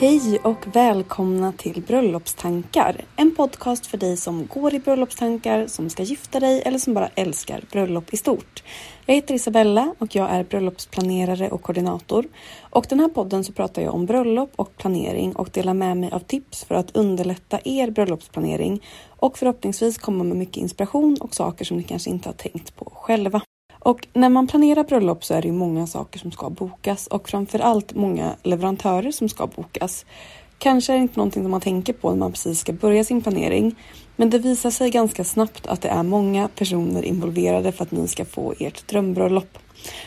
Hej och välkomna till Bröllopstankar. En podcast för dig som går i bröllopstankar, som ska gifta dig eller som bara älskar bröllop i stort. Jag heter Isabella och jag är bröllopsplanerare och koordinator. Och den här podden så pratar jag om bröllop och planering och delar med mig av tips för att underlätta er bröllopsplanering och förhoppningsvis komma med mycket inspiration och saker som ni kanske inte har tänkt på själva. Och när man planerar bröllop så är det ju många saker som ska bokas och framförallt många leverantörer som ska bokas. Kanske är det inte någonting som man tänker på när man precis ska börja sin planering. Men det visar sig ganska snabbt att det är många personer involverade för att ni ska få ert drömbröllop.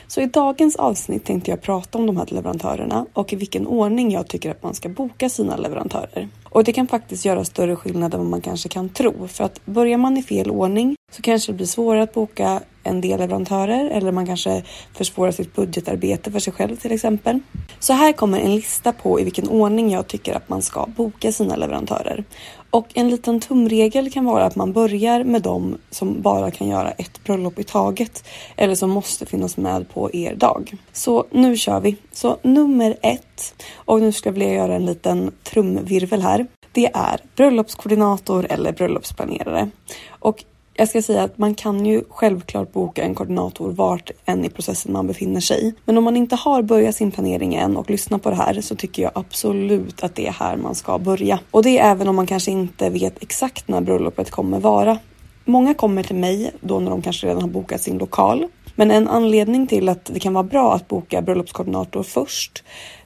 Så i dagens avsnitt tänkte jag prata om de här leverantörerna och i vilken ordning jag tycker att man ska boka sina leverantörer. Och det kan faktiskt göra större skillnad än vad man kanske kan tro. För att börjar man i fel ordning så kanske det blir svårare att boka en del leverantörer eller man kanske försvårar sitt budgetarbete för sig själv till exempel. Så här kommer en lista på i vilken ordning jag tycker att man ska boka sina leverantörer. Och en liten tumregel kan vara att man börjar med dem som bara kan göra ett bröllop i taget eller som måste finnas med på er dag. Så nu kör vi. Så nummer ett, och nu ska jag vilja göra en liten trumvirvel här. Det är bröllopskoordinator eller bröllopsplanerare. Och jag ska säga att man kan ju självklart boka en koordinator vart än i processen man befinner sig. Men om man inte har börjat sin planering än och lyssnar på det här så tycker jag absolut att det är här man ska börja. Och det är även om man kanske inte vet exakt när bröllopet kommer vara. Många kommer till mig då när de kanske redan har bokat sin lokal. Men en anledning till att det kan vara bra att boka bröllopskoordinator först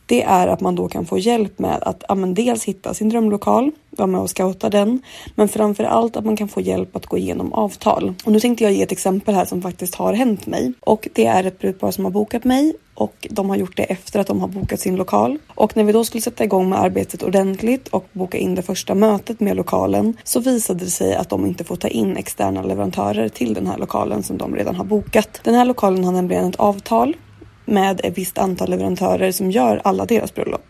det är att man då kan få hjälp med att ja, dels hitta sin drömlokal, vara med och scouta den, men framför allt att man kan få hjälp att gå igenom avtal. Och nu tänkte jag ge ett exempel här som faktiskt har hänt mig och det är ett brudpar som har bokat mig och de har gjort det efter att de har bokat sin lokal. Och när vi då skulle sätta igång med arbetet ordentligt och boka in det första mötet med lokalen så visade det sig att de inte får ta in externa leverantörer till den här lokalen som de redan har bokat. Den här lokalen har nämligen ett avtal med ett visst antal leverantörer som gör alla deras bröllop.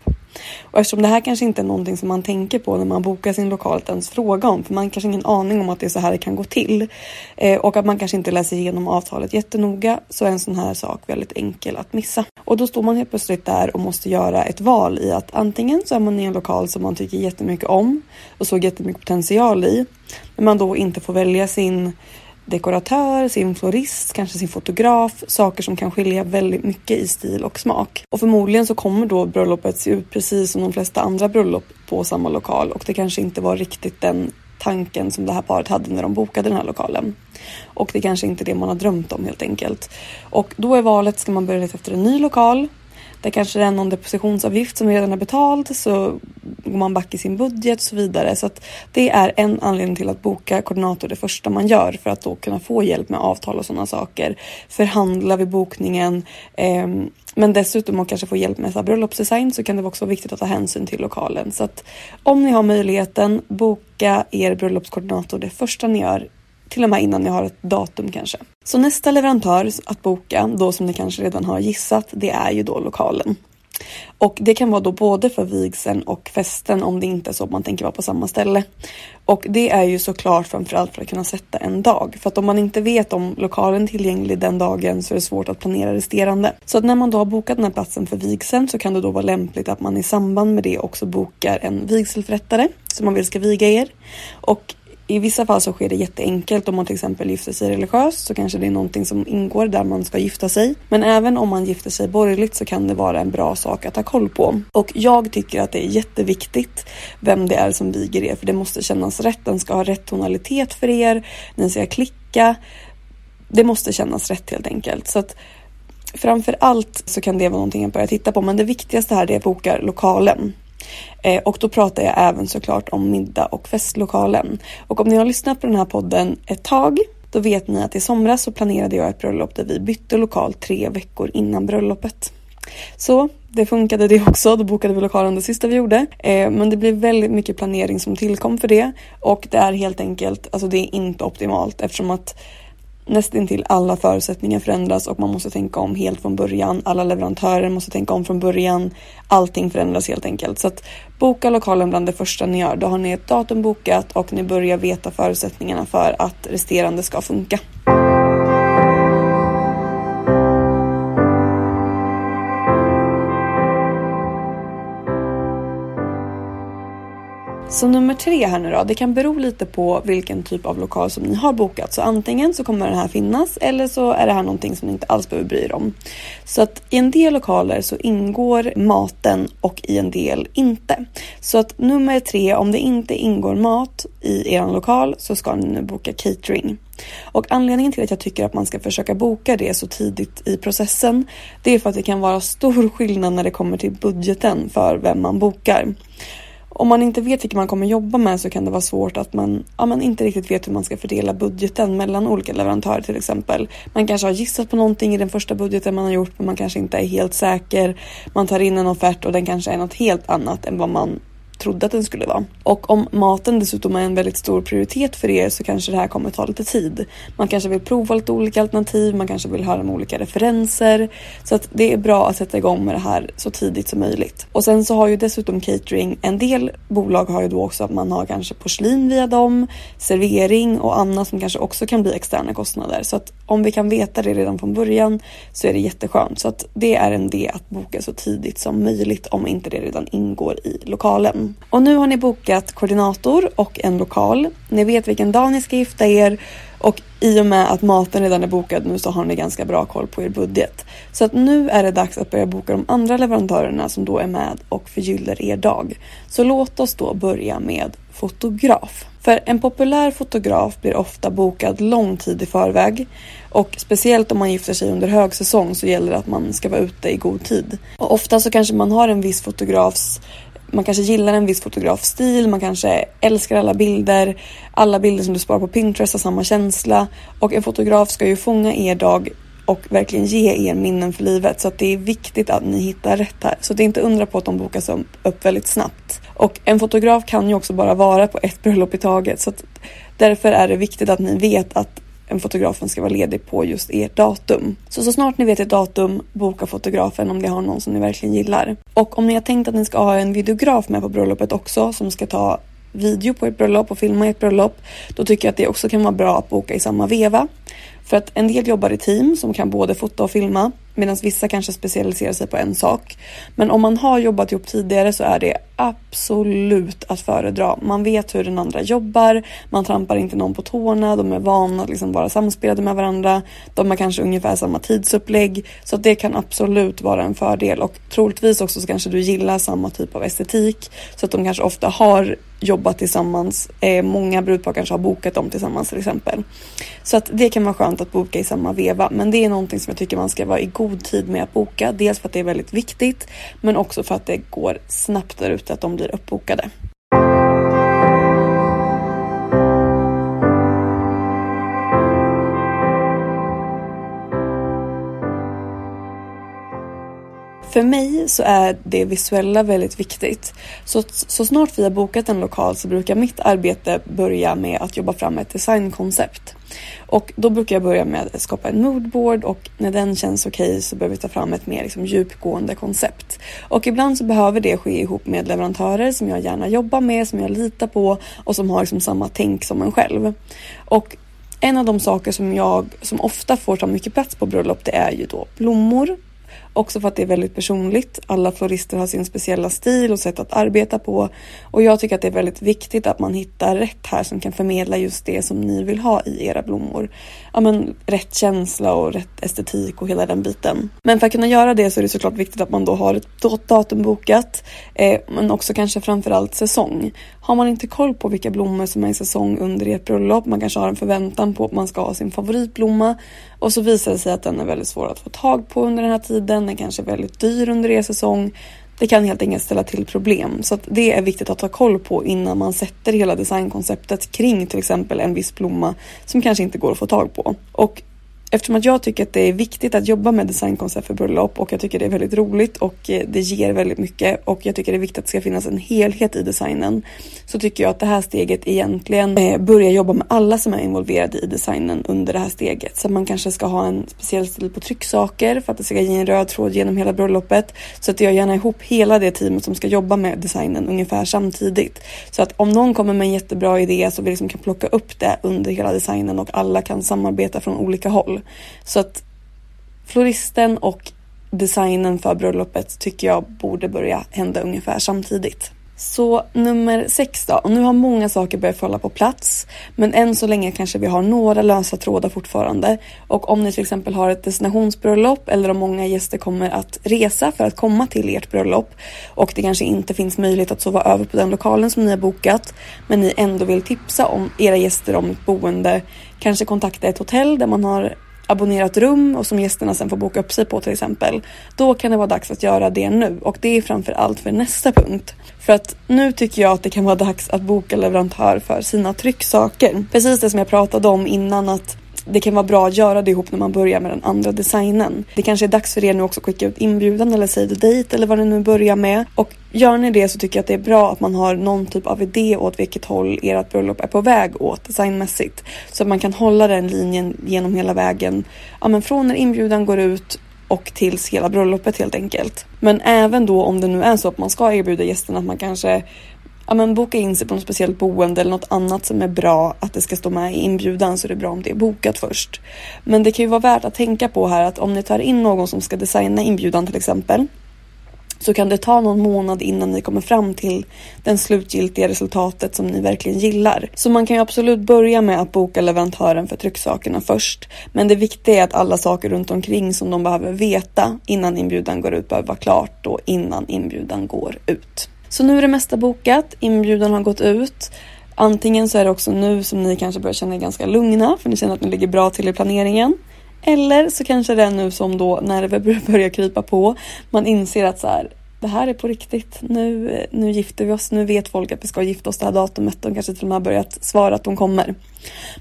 Och eftersom det här kanske inte är någonting som man tänker på när man bokar sin lokal att ens fråga om, för man kanske ingen aning om att det är så här det kan gå till eh, och att man kanske inte läser igenom avtalet jättenoga så är en sån här sak väldigt enkel att missa. Och då står man helt plötsligt där och måste göra ett val i att antingen så är man i en lokal som man tycker jättemycket om och såg jättemycket potential i, men man då inte får välja sin dekoratör, sin florist, kanske sin fotograf, saker som kan skilja väldigt mycket i stil och smak. Och förmodligen så kommer då bröllopet se ut precis som de flesta andra bröllop på samma lokal och det kanske inte var riktigt den tanken som det här paret hade när de bokade den här lokalen. Och det kanske inte är det man har drömt om helt enkelt. Och då är valet, ska man börja leta efter en ny lokal? Där kanske det är någon depositionsavgift som redan är betald så går man back i sin budget och så vidare. Så att det är en anledning till att boka koordinator det första man gör för att då kunna få hjälp med avtal och sådana saker. Förhandla vid bokningen. Eh, men dessutom att kanske få hjälp med så bröllopsdesign så kan det också vara viktigt att ta hänsyn till lokalen. Så att om ni har möjligheten, boka er bröllopskoordinator det första ni gör till och med innan ni har ett datum kanske. Så nästa leverantör att boka, då som ni kanske redan har gissat, det är ju då lokalen. Och det kan vara då både för vigseln och festen om det inte är så att man tänker vara på samma ställe. Och det är ju såklart framförallt för att kunna sätta en dag. För att om man inte vet om lokalen är tillgänglig den dagen så är det svårt att planera resterande. Så att när man då har bokat den här platsen för vigseln så kan det då vara lämpligt att man i samband med det också bokar en vigselförrättare som man vill ska viga er. Och i vissa fall så sker det jätteenkelt om man till exempel gifter sig religiöst så kanske det är någonting som ingår där man ska gifta sig. Men även om man gifter sig borgerligt så kan det vara en bra sak att ha koll på. Och jag tycker att det är jätteviktigt vem det är som viger er för det måste kännas rätt. Den ska ha rätt tonalitet för er. Ni ska klicka. Det måste kännas rätt helt enkelt. Så att framför allt så kan det vara någonting att börja titta på men det viktigaste här är att boka lokalen. Eh, och då pratar jag även såklart om middag och festlokalen. Och om ni har lyssnat på den här podden ett tag då vet ni att i somras så planerade jag ett bröllop där vi bytte lokal tre veckor innan bröllopet. Så det funkade det också, då bokade vi lokalen det sista vi gjorde. Eh, men det blev väldigt mycket planering som tillkom för det och det är helt enkelt, alltså det är inte optimalt eftersom att nästintill alla förutsättningar förändras och man måste tänka om helt från början. Alla leverantörer måste tänka om från början. Allting förändras helt enkelt. Så att boka lokalen bland det första ni gör. Då har ni ett datum bokat och ni börjar veta förutsättningarna för att resterande ska funka. Så nummer tre här nu då, det kan bero lite på vilken typ av lokal som ni har bokat. Så antingen så kommer den här finnas eller så är det här någonting som ni inte alls behöver bry er om. Så att i en del lokaler så ingår maten och i en del inte. Så att nummer tre, om det inte ingår mat i er lokal så ska ni nu boka catering. Och anledningen till att jag tycker att man ska försöka boka det så tidigt i processen det är för att det kan vara stor skillnad när det kommer till budgeten för vem man bokar om man inte vet vilka man kommer jobba med så kan det vara svårt att man, ja, man inte riktigt vet hur man ska fördela budgeten mellan olika leverantörer till exempel. Man kanske har gissat på någonting i den första budgeten man har gjort men man kanske inte är helt säker. Man tar in en offert och den kanske är något helt annat än vad man trodde att den skulle vara. Och om maten dessutom är en väldigt stor prioritet för er så kanske det här kommer ta lite tid. Man kanske vill prova lite olika alternativ, man kanske vill höra om olika referenser. Så att det är bra att sätta igång med det här så tidigt som möjligt. Och sen så har ju dessutom catering, en del bolag har ju då också att man har kanske porslin via dem, servering och annat som kanske också kan bli externa kostnader. Så att om vi kan veta det redan från början så är det jätteskönt. Så att det är en idé att boka så tidigt som möjligt om inte det redan ingår i lokalen. Och nu har ni bokat koordinator och en lokal. Ni vet vilken dag ni ska gifta er och i och med att maten redan är bokad nu så har ni ganska bra koll på er budget. Så att nu är det dags att börja boka de andra leverantörerna som då är med och förgyller er dag. Så låt oss då börja med fotograf. För en populär fotograf blir ofta bokad lång tid i förväg och speciellt om man gifter sig under högsäsong så gäller det att man ska vara ute i god tid. Och ofta så kanske man har en viss fotografs man kanske gillar en viss fotografstil, man kanske älskar alla bilder. Alla bilder som du sparar på Pinterest har samma känsla. Och en fotograf ska ju fånga er dag och verkligen ge er minnen för livet. Så att det är viktigt att ni hittar rätt här. Så det är inte undra på att de bokas upp väldigt snabbt. Och en fotograf kan ju också bara vara på ett bröllop i taget. Så att därför är det viktigt att ni vet att en fotografen ska vara ledig på just ert datum. Så så snart ni vet ett datum, boka fotografen om ni har någon som ni verkligen gillar. Och om ni har tänkt att ni ska ha en videograf med på bröllopet också som ska ta video på ert bröllop och filma ert bröllop, då tycker jag att det också kan vara bra att boka i samma veva. För att en del jobbar i team som kan både fota och filma medan vissa kanske specialiserar sig på en sak. Men om man har jobbat ihop tidigare så är det absolut att föredra. Man vet hur den andra jobbar, man trampar inte någon på tårna, de är vana att liksom vara samspelade med varandra, de har kanske ungefär samma tidsupplägg. Så det kan absolut vara en fördel och troligtvis också så kanske du gillar samma typ av estetik. Så att de kanske ofta har jobbat tillsammans. Eh, många brudpar kanske har bokat dem tillsammans till exempel. Så att det kan vara skönt att boka i samma veva. Men det är någonting som jag tycker man ska vara i god tid med att boka. Dels för att det är väldigt viktigt men också för att det går snabbt där ute att de blir uppbokade. För mig så är det visuella väldigt viktigt. Så, så snart vi har bokat en lokal så brukar mitt arbete börja med att jobba fram ett designkoncept. Och då brukar jag börja med att skapa en moodboard och när den känns okej okay så behöver vi ta fram ett mer liksom djupgående koncept. Och ibland så behöver det ske ihop med leverantörer som jag gärna jobbar med, som jag litar på och som har liksom samma tänk som en själv. Och en av de saker som jag som ofta får ta mycket plats på bröllop det är ju då blommor Också för att det är väldigt personligt. Alla florister har sin speciella stil och sätt att arbeta på. Och jag tycker att det är väldigt viktigt att man hittar rätt här som kan förmedla just det som ni vill ha i era blommor. Ja men rätt känsla och rätt estetik och hela den biten. Men för att kunna göra det så är det såklart viktigt att man då har ett datum bokat. Eh, men också kanske framförallt säsong. Har man inte koll på vilka blommor som är i säsong under ert bröllop, man kanske har en förväntan på att man ska ha sin favoritblomma och så visar det sig att den är väldigt svår att få tag på under den här tiden, den kanske är väldigt dyr under er säsong. Det kan helt enkelt ställa till problem så att det är viktigt att ha koll på innan man sätter hela designkonceptet kring till exempel en viss blomma som kanske inte går att få tag på. Och Eftersom att jag tycker att det är viktigt att jobba med designkoncept för bröllop och jag tycker det är väldigt roligt och eh, det ger väldigt mycket och jag tycker det är viktigt att det ska finnas en helhet i designen så tycker jag att det här steget egentligen eh, börjar jobba med alla som är involverade i designen under det här steget. Så man kanske ska ha en speciell stil på trycksaker för att det ska ge en röd tråd genom hela bröllopet. Så att jag gärna ihop hela det teamet som ska jobba med designen ungefär samtidigt. Så att om någon kommer med en jättebra idé så vi liksom kan plocka upp det under hela designen och alla kan samarbeta från olika håll. Så att floristen och designen för bröllopet tycker jag borde börja hända ungefär samtidigt. Så nummer sex då. Och nu har många saker börjat falla på plats. Men än så länge kanske vi har några lösa trådar fortfarande. Och om ni till exempel har ett destinationsbröllop eller om många gäster kommer att resa för att komma till ert bröllop och det kanske inte finns möjlighet att sova över på den lokalen som ni har bokat men ni ändå vill tipsa om era gäster om ett boende. Kanske kontakta ett hotell där man har abonnerat rum och som gästerna sen får boka upp sig på till exempel. Då kan det vara dags att göra det nu och det är framför allt för nästa punkt. För att nu tycker jag att det kan vara dags att boka leverantör för sina trycksaker. Precis det som jag pratade om innan att det kan vara bra att göra det ihop när man börjar med den andra designen. Det kanske är dags för er nu också att skicka ut inbjudan eller save the date eller vad ni nu börjar med. Och gör ni det så tycker jag att det är bra att man har någon typ av idé åt vilket håll ert bröllop är på väg åt designmässigt. Så att man kan hålla den linjen genom hela vägen. Ja men från när inbjudan går ut och tills hela bröllopet helt enkelt. Men även då om det nu är så att man ska erbjuda gästerna att man kanske ja, men boka in sig på något speciellt boende eller något annat som är bra att det ska stå med i inbjudan så är det bra om det är bokat först. Men det kan ju vara värt att tänka på här att om ni tar in någon som ska designa inbjudan till exempel så kan det ta någon månad innan ni kommer fram till den slutgiltiga resultatet som ni verkligen gillar. Så man kan ju absolut börja med att boka leverantören för trycksakerna först. Men det viktiga är att alla saker runt omkring som de behöver veta innan inbjudan går ut behöver vara klart då innan inbjudan går ut. Så nu är det mesta bokat, inbjudan har gått ut. Antingen så är det också nu som ni kanske börjar känna er ganska lugna för ni känner att ni ligger bra till i planeringen. Eller så kanske det är nu som då nerver börjar krypa på. Man inser att så här, det här är på riktigt. Nu, nu gifter vi oss. Nu vet folk att vi ska gifta oss det här datumet. De kanske till och med har börjat svara att de kommer.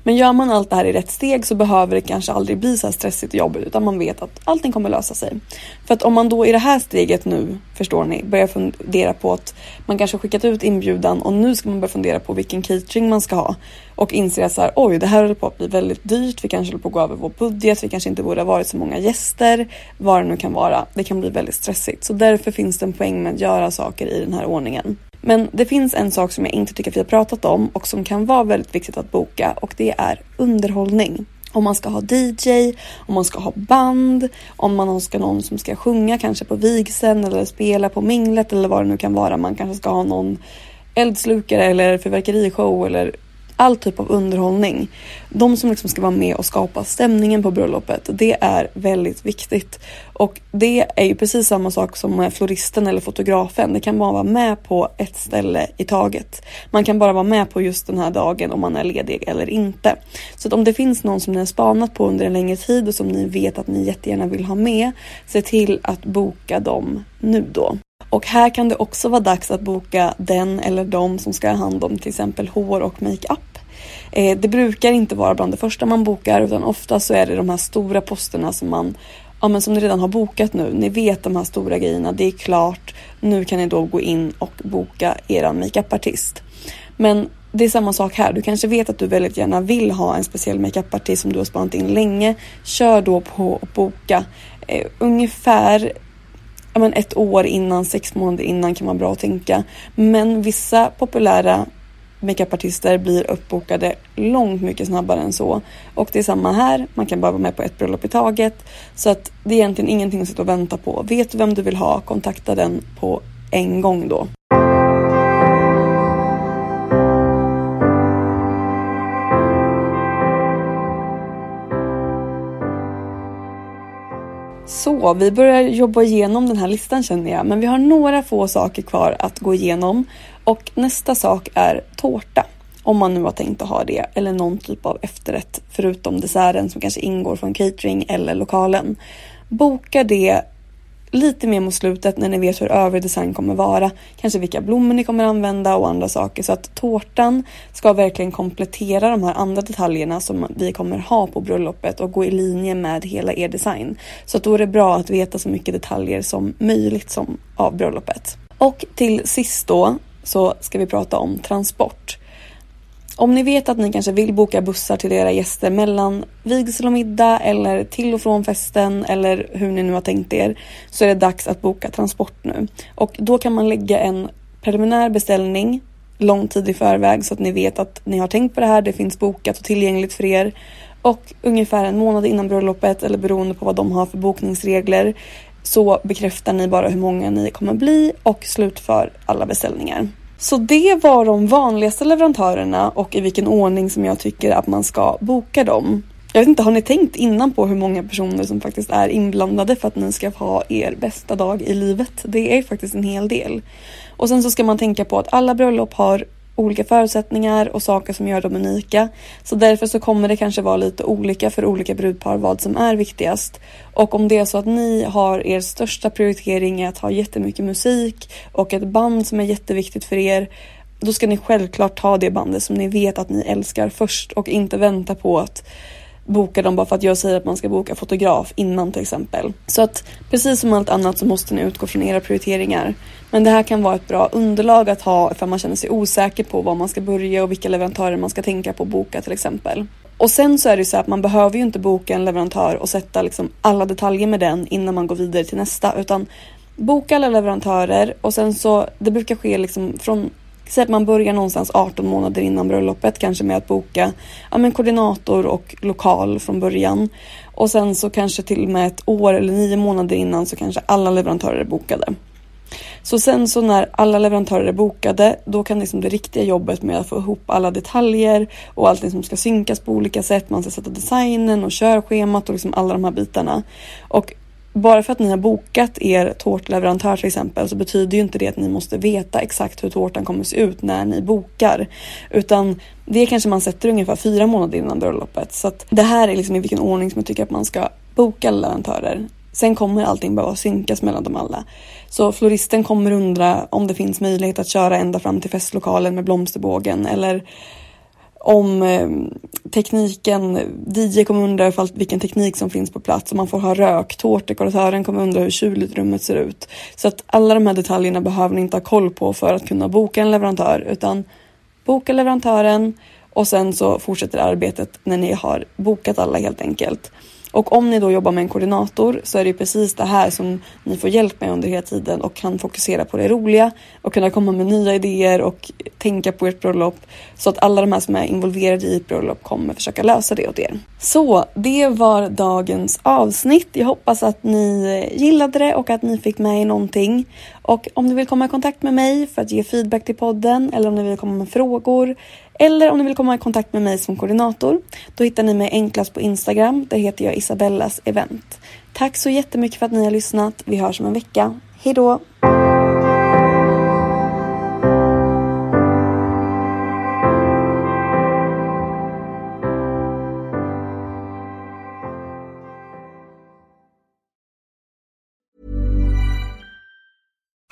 Men gör man allt det här i rätt steg så behöver det kanske aldrig bli så här stressigt och jobbigt utan man vet att allting kommer lösa sig. För att om man då i det här steget nu, förstår ni, börjar fundera på att man kanske skickat ut inbjudan och nu ska man börja fundera på vilken catering man ska ha och inser att så här, oj, det här håller på att bli väldigt dyrt. Vi kanske håller på att gå över vår budget. Vi kanske inte borde ha varit så många gäster. Vad det nu kan vara. Det kan bli väldigt stressigt. Så därför finns det en poäng med att göra saker i den här ordningen. Men det finns en sak som jag inte tycker att vi har pratat om och som kan vara väldigt viktigt att boka och det är underhållning. om man ska ha DJ, om man ska ha band, om man ska ha någon som ska sjunga kanske på vigseln eller spela på minglet eller vad det nu kan vara. Man kanske ska ha någon eldslukare eller fyrverkerishow eller all typ av underhållning. De som liksom ska vara med och skapa stämningen på bröllopet, det är väldigt viktigt. Och det är ju precis samma sak som med floristen eller fotografen. Det kan bara vara med på ett ställe i taget. Man kan bara vara med på just den här dagen om man är ledig eller inte. Så att om det finns någon som ni har spanat på under en längre tid och som ni vet att ni jättegärna vill ha med, se till att boka dem nu då. Och här kan det också vara dags att boka den eller de som ska ha hand om till exempel hår och makeup. Eh, det brukar inte vara bland det första man bokar utan ofta så är det de här stora posterna som man ja, men som ni redan har bokat nu. Ni vet de här stora grejerna, det är klart. Nu kan ni då gå in och boka eran makeupartist. Men det är samma sak här. Du kanske vet att du väldigt gärna vill ha en speciell makeupartist som du har spanat in länge. Kör då på att boka eh, ungefär ja, men ett år innan, sex månader innan kan vara bra att tänka. Men vissa populära makeupartister blir uppbokade långt mycket snabbare än så. Och det är samma här, man kan bara vara med på ett bröllop i taget. Så att det är egentligen ingenting att sitta och vänta på. Vet du vem du vill ha, kontakta den på en gång då. Så vi börjar jobba igenom den här listan känner jag, men vi har några få saker kvar att gå igenom och nästa sak är tårta. Om man nu har tänkt att ha det eller någon typ av efterrätt förutom desserten som kanske ingår från catering eller lokalen. Boka det lite mer mot slutet när ni vet hur övrig design kommer vara. Kanske vilka blommor ni kommer använda och andra saker. Så att tårtan ska verkligen komplettera de här andra detaljerna som vi kommer ha på bröllopet och gå i linje med hela er design. Så att då är det bra att veta så mycket detaljer som möjligt som av bröllopet. Och till sist då så ska vi prata om transport. Om ni vet att ni kanske vill boka bussar till era gäster mellan vigsel och middag eller till och från festen eller hur ni nu har tänkt er så är det dags att boka transport nu. Och då kan man lägga en preliminär beställning lång tid i förväg så att ni vet att ni har tänkt på det här, det finns bokat och tillgängligt för er. Och ungefär en månad innan bröllopet eller beroende på vad de har för bokningsregler så bekräftar ni bara hur många ni kommer bli och slutför alla beställningar. Så det var de vanligaste leverantörerna och i vilken ordning som jag tycker att man ska boka dem. Jag vet inte, har ni tänkt innan på hur många personer som faktiskt är inblandade för att ni ska ha er bästa dag i livet? Det är faktiskt en hel del. Och sen så ska man tänka på att alla bröllop har olika förutsättningar och saker som gör dem unika. Så därför så kommer det kanske vara lite olika för olika brudpar vad som är viktigast. Och om det är så att ni har er största prioritering är att ha jättemycket musik och ett band som är jätteviktigt för er då ska ni självklart ta det bandet som ni vet att ni älskar först och inte vänta på att boka dem bara för att jag säger att man ska boka fotograf innan till exempel. Så att precis som allt annat så måste ni utgå från era prioriteringar. Men det här kan vara ett bra underlag att ha ifall man känner sig osäker på var man ska börja och vilka leverantörer man ska tänka på att boka till exempel. Och sen så är det så att man behöver ju inte boka en leverantör och sätta liksom alla detaljer med den innan man går vidare till nästa utan boka alla leverantörer och sen så det brukar ske liksom från Säg att man börjar någonstans 18 månader innan bröllopet kanske med att boka ja, men koordinator och lokal från början. Och sen så kanske till och med ett år eller nio månader innan så kanske alla leverantörer är bokade. Så sen så när alla leverantörer är bokade, då kan liksom det riktiga jobbet med att få ihop alla detaljer och allting som ska synkas på olika sätt. Man ska sätta designen och körschemat och liksom alla de här bitarna. Och bara för att ni har bokat er tårtleverantör till exempel så betyder ju inte det att ni måste veta exakt hur tårtan kommer se ut när ni bokar. Utan det kanske man sätter ungefär fyra månader innan bröllopet. Så att det här är liksom i vilken ordning som jag tycker att man ska boka leverantörer. Sen kommer allting behöva synkas mellan dem alla. Så floristen kommer undra om det finns möjlighet att köra ända fram till festlokalen med blomsterbågen eller om eh, tekniken. DJ kommer undra ifall, vilken teknik som finns på plats och man får ha rök. Tårtdekoratören kommer undra hur kyligt rummet ser ut. Så att alla de här detaljerna behöver ni inte ha koll på för att kunna boka en leverantör utan boka leverantören och sen så fortsätter arbetet när ni har bokat alla helt enkelt. Och om ni då jobbar med en koordinator så är det precis det här som ni får hjälp med under hela tiden och kan fokusera på det roliga och kunna komma med nya idéer och tänka på ert bröllop så att alla de här som är involverade i ett bröllop kommer försöka lösa det åt er. Så det var dagens avsnitt. Jag hoppas att ni gillade det och att ni fick med er någonting. Och om du vill komma i kontakt med mig för att ge feedback till podden eller om du vill komma med frågor eller om du vill komma i kontakt med mig som koordinator, då hittar ni mig enklast på Instagram. Där heter jag Isabellas event. Tack så jättemycket för att ni har lyssnat. Vi hörs om en vecka. Hej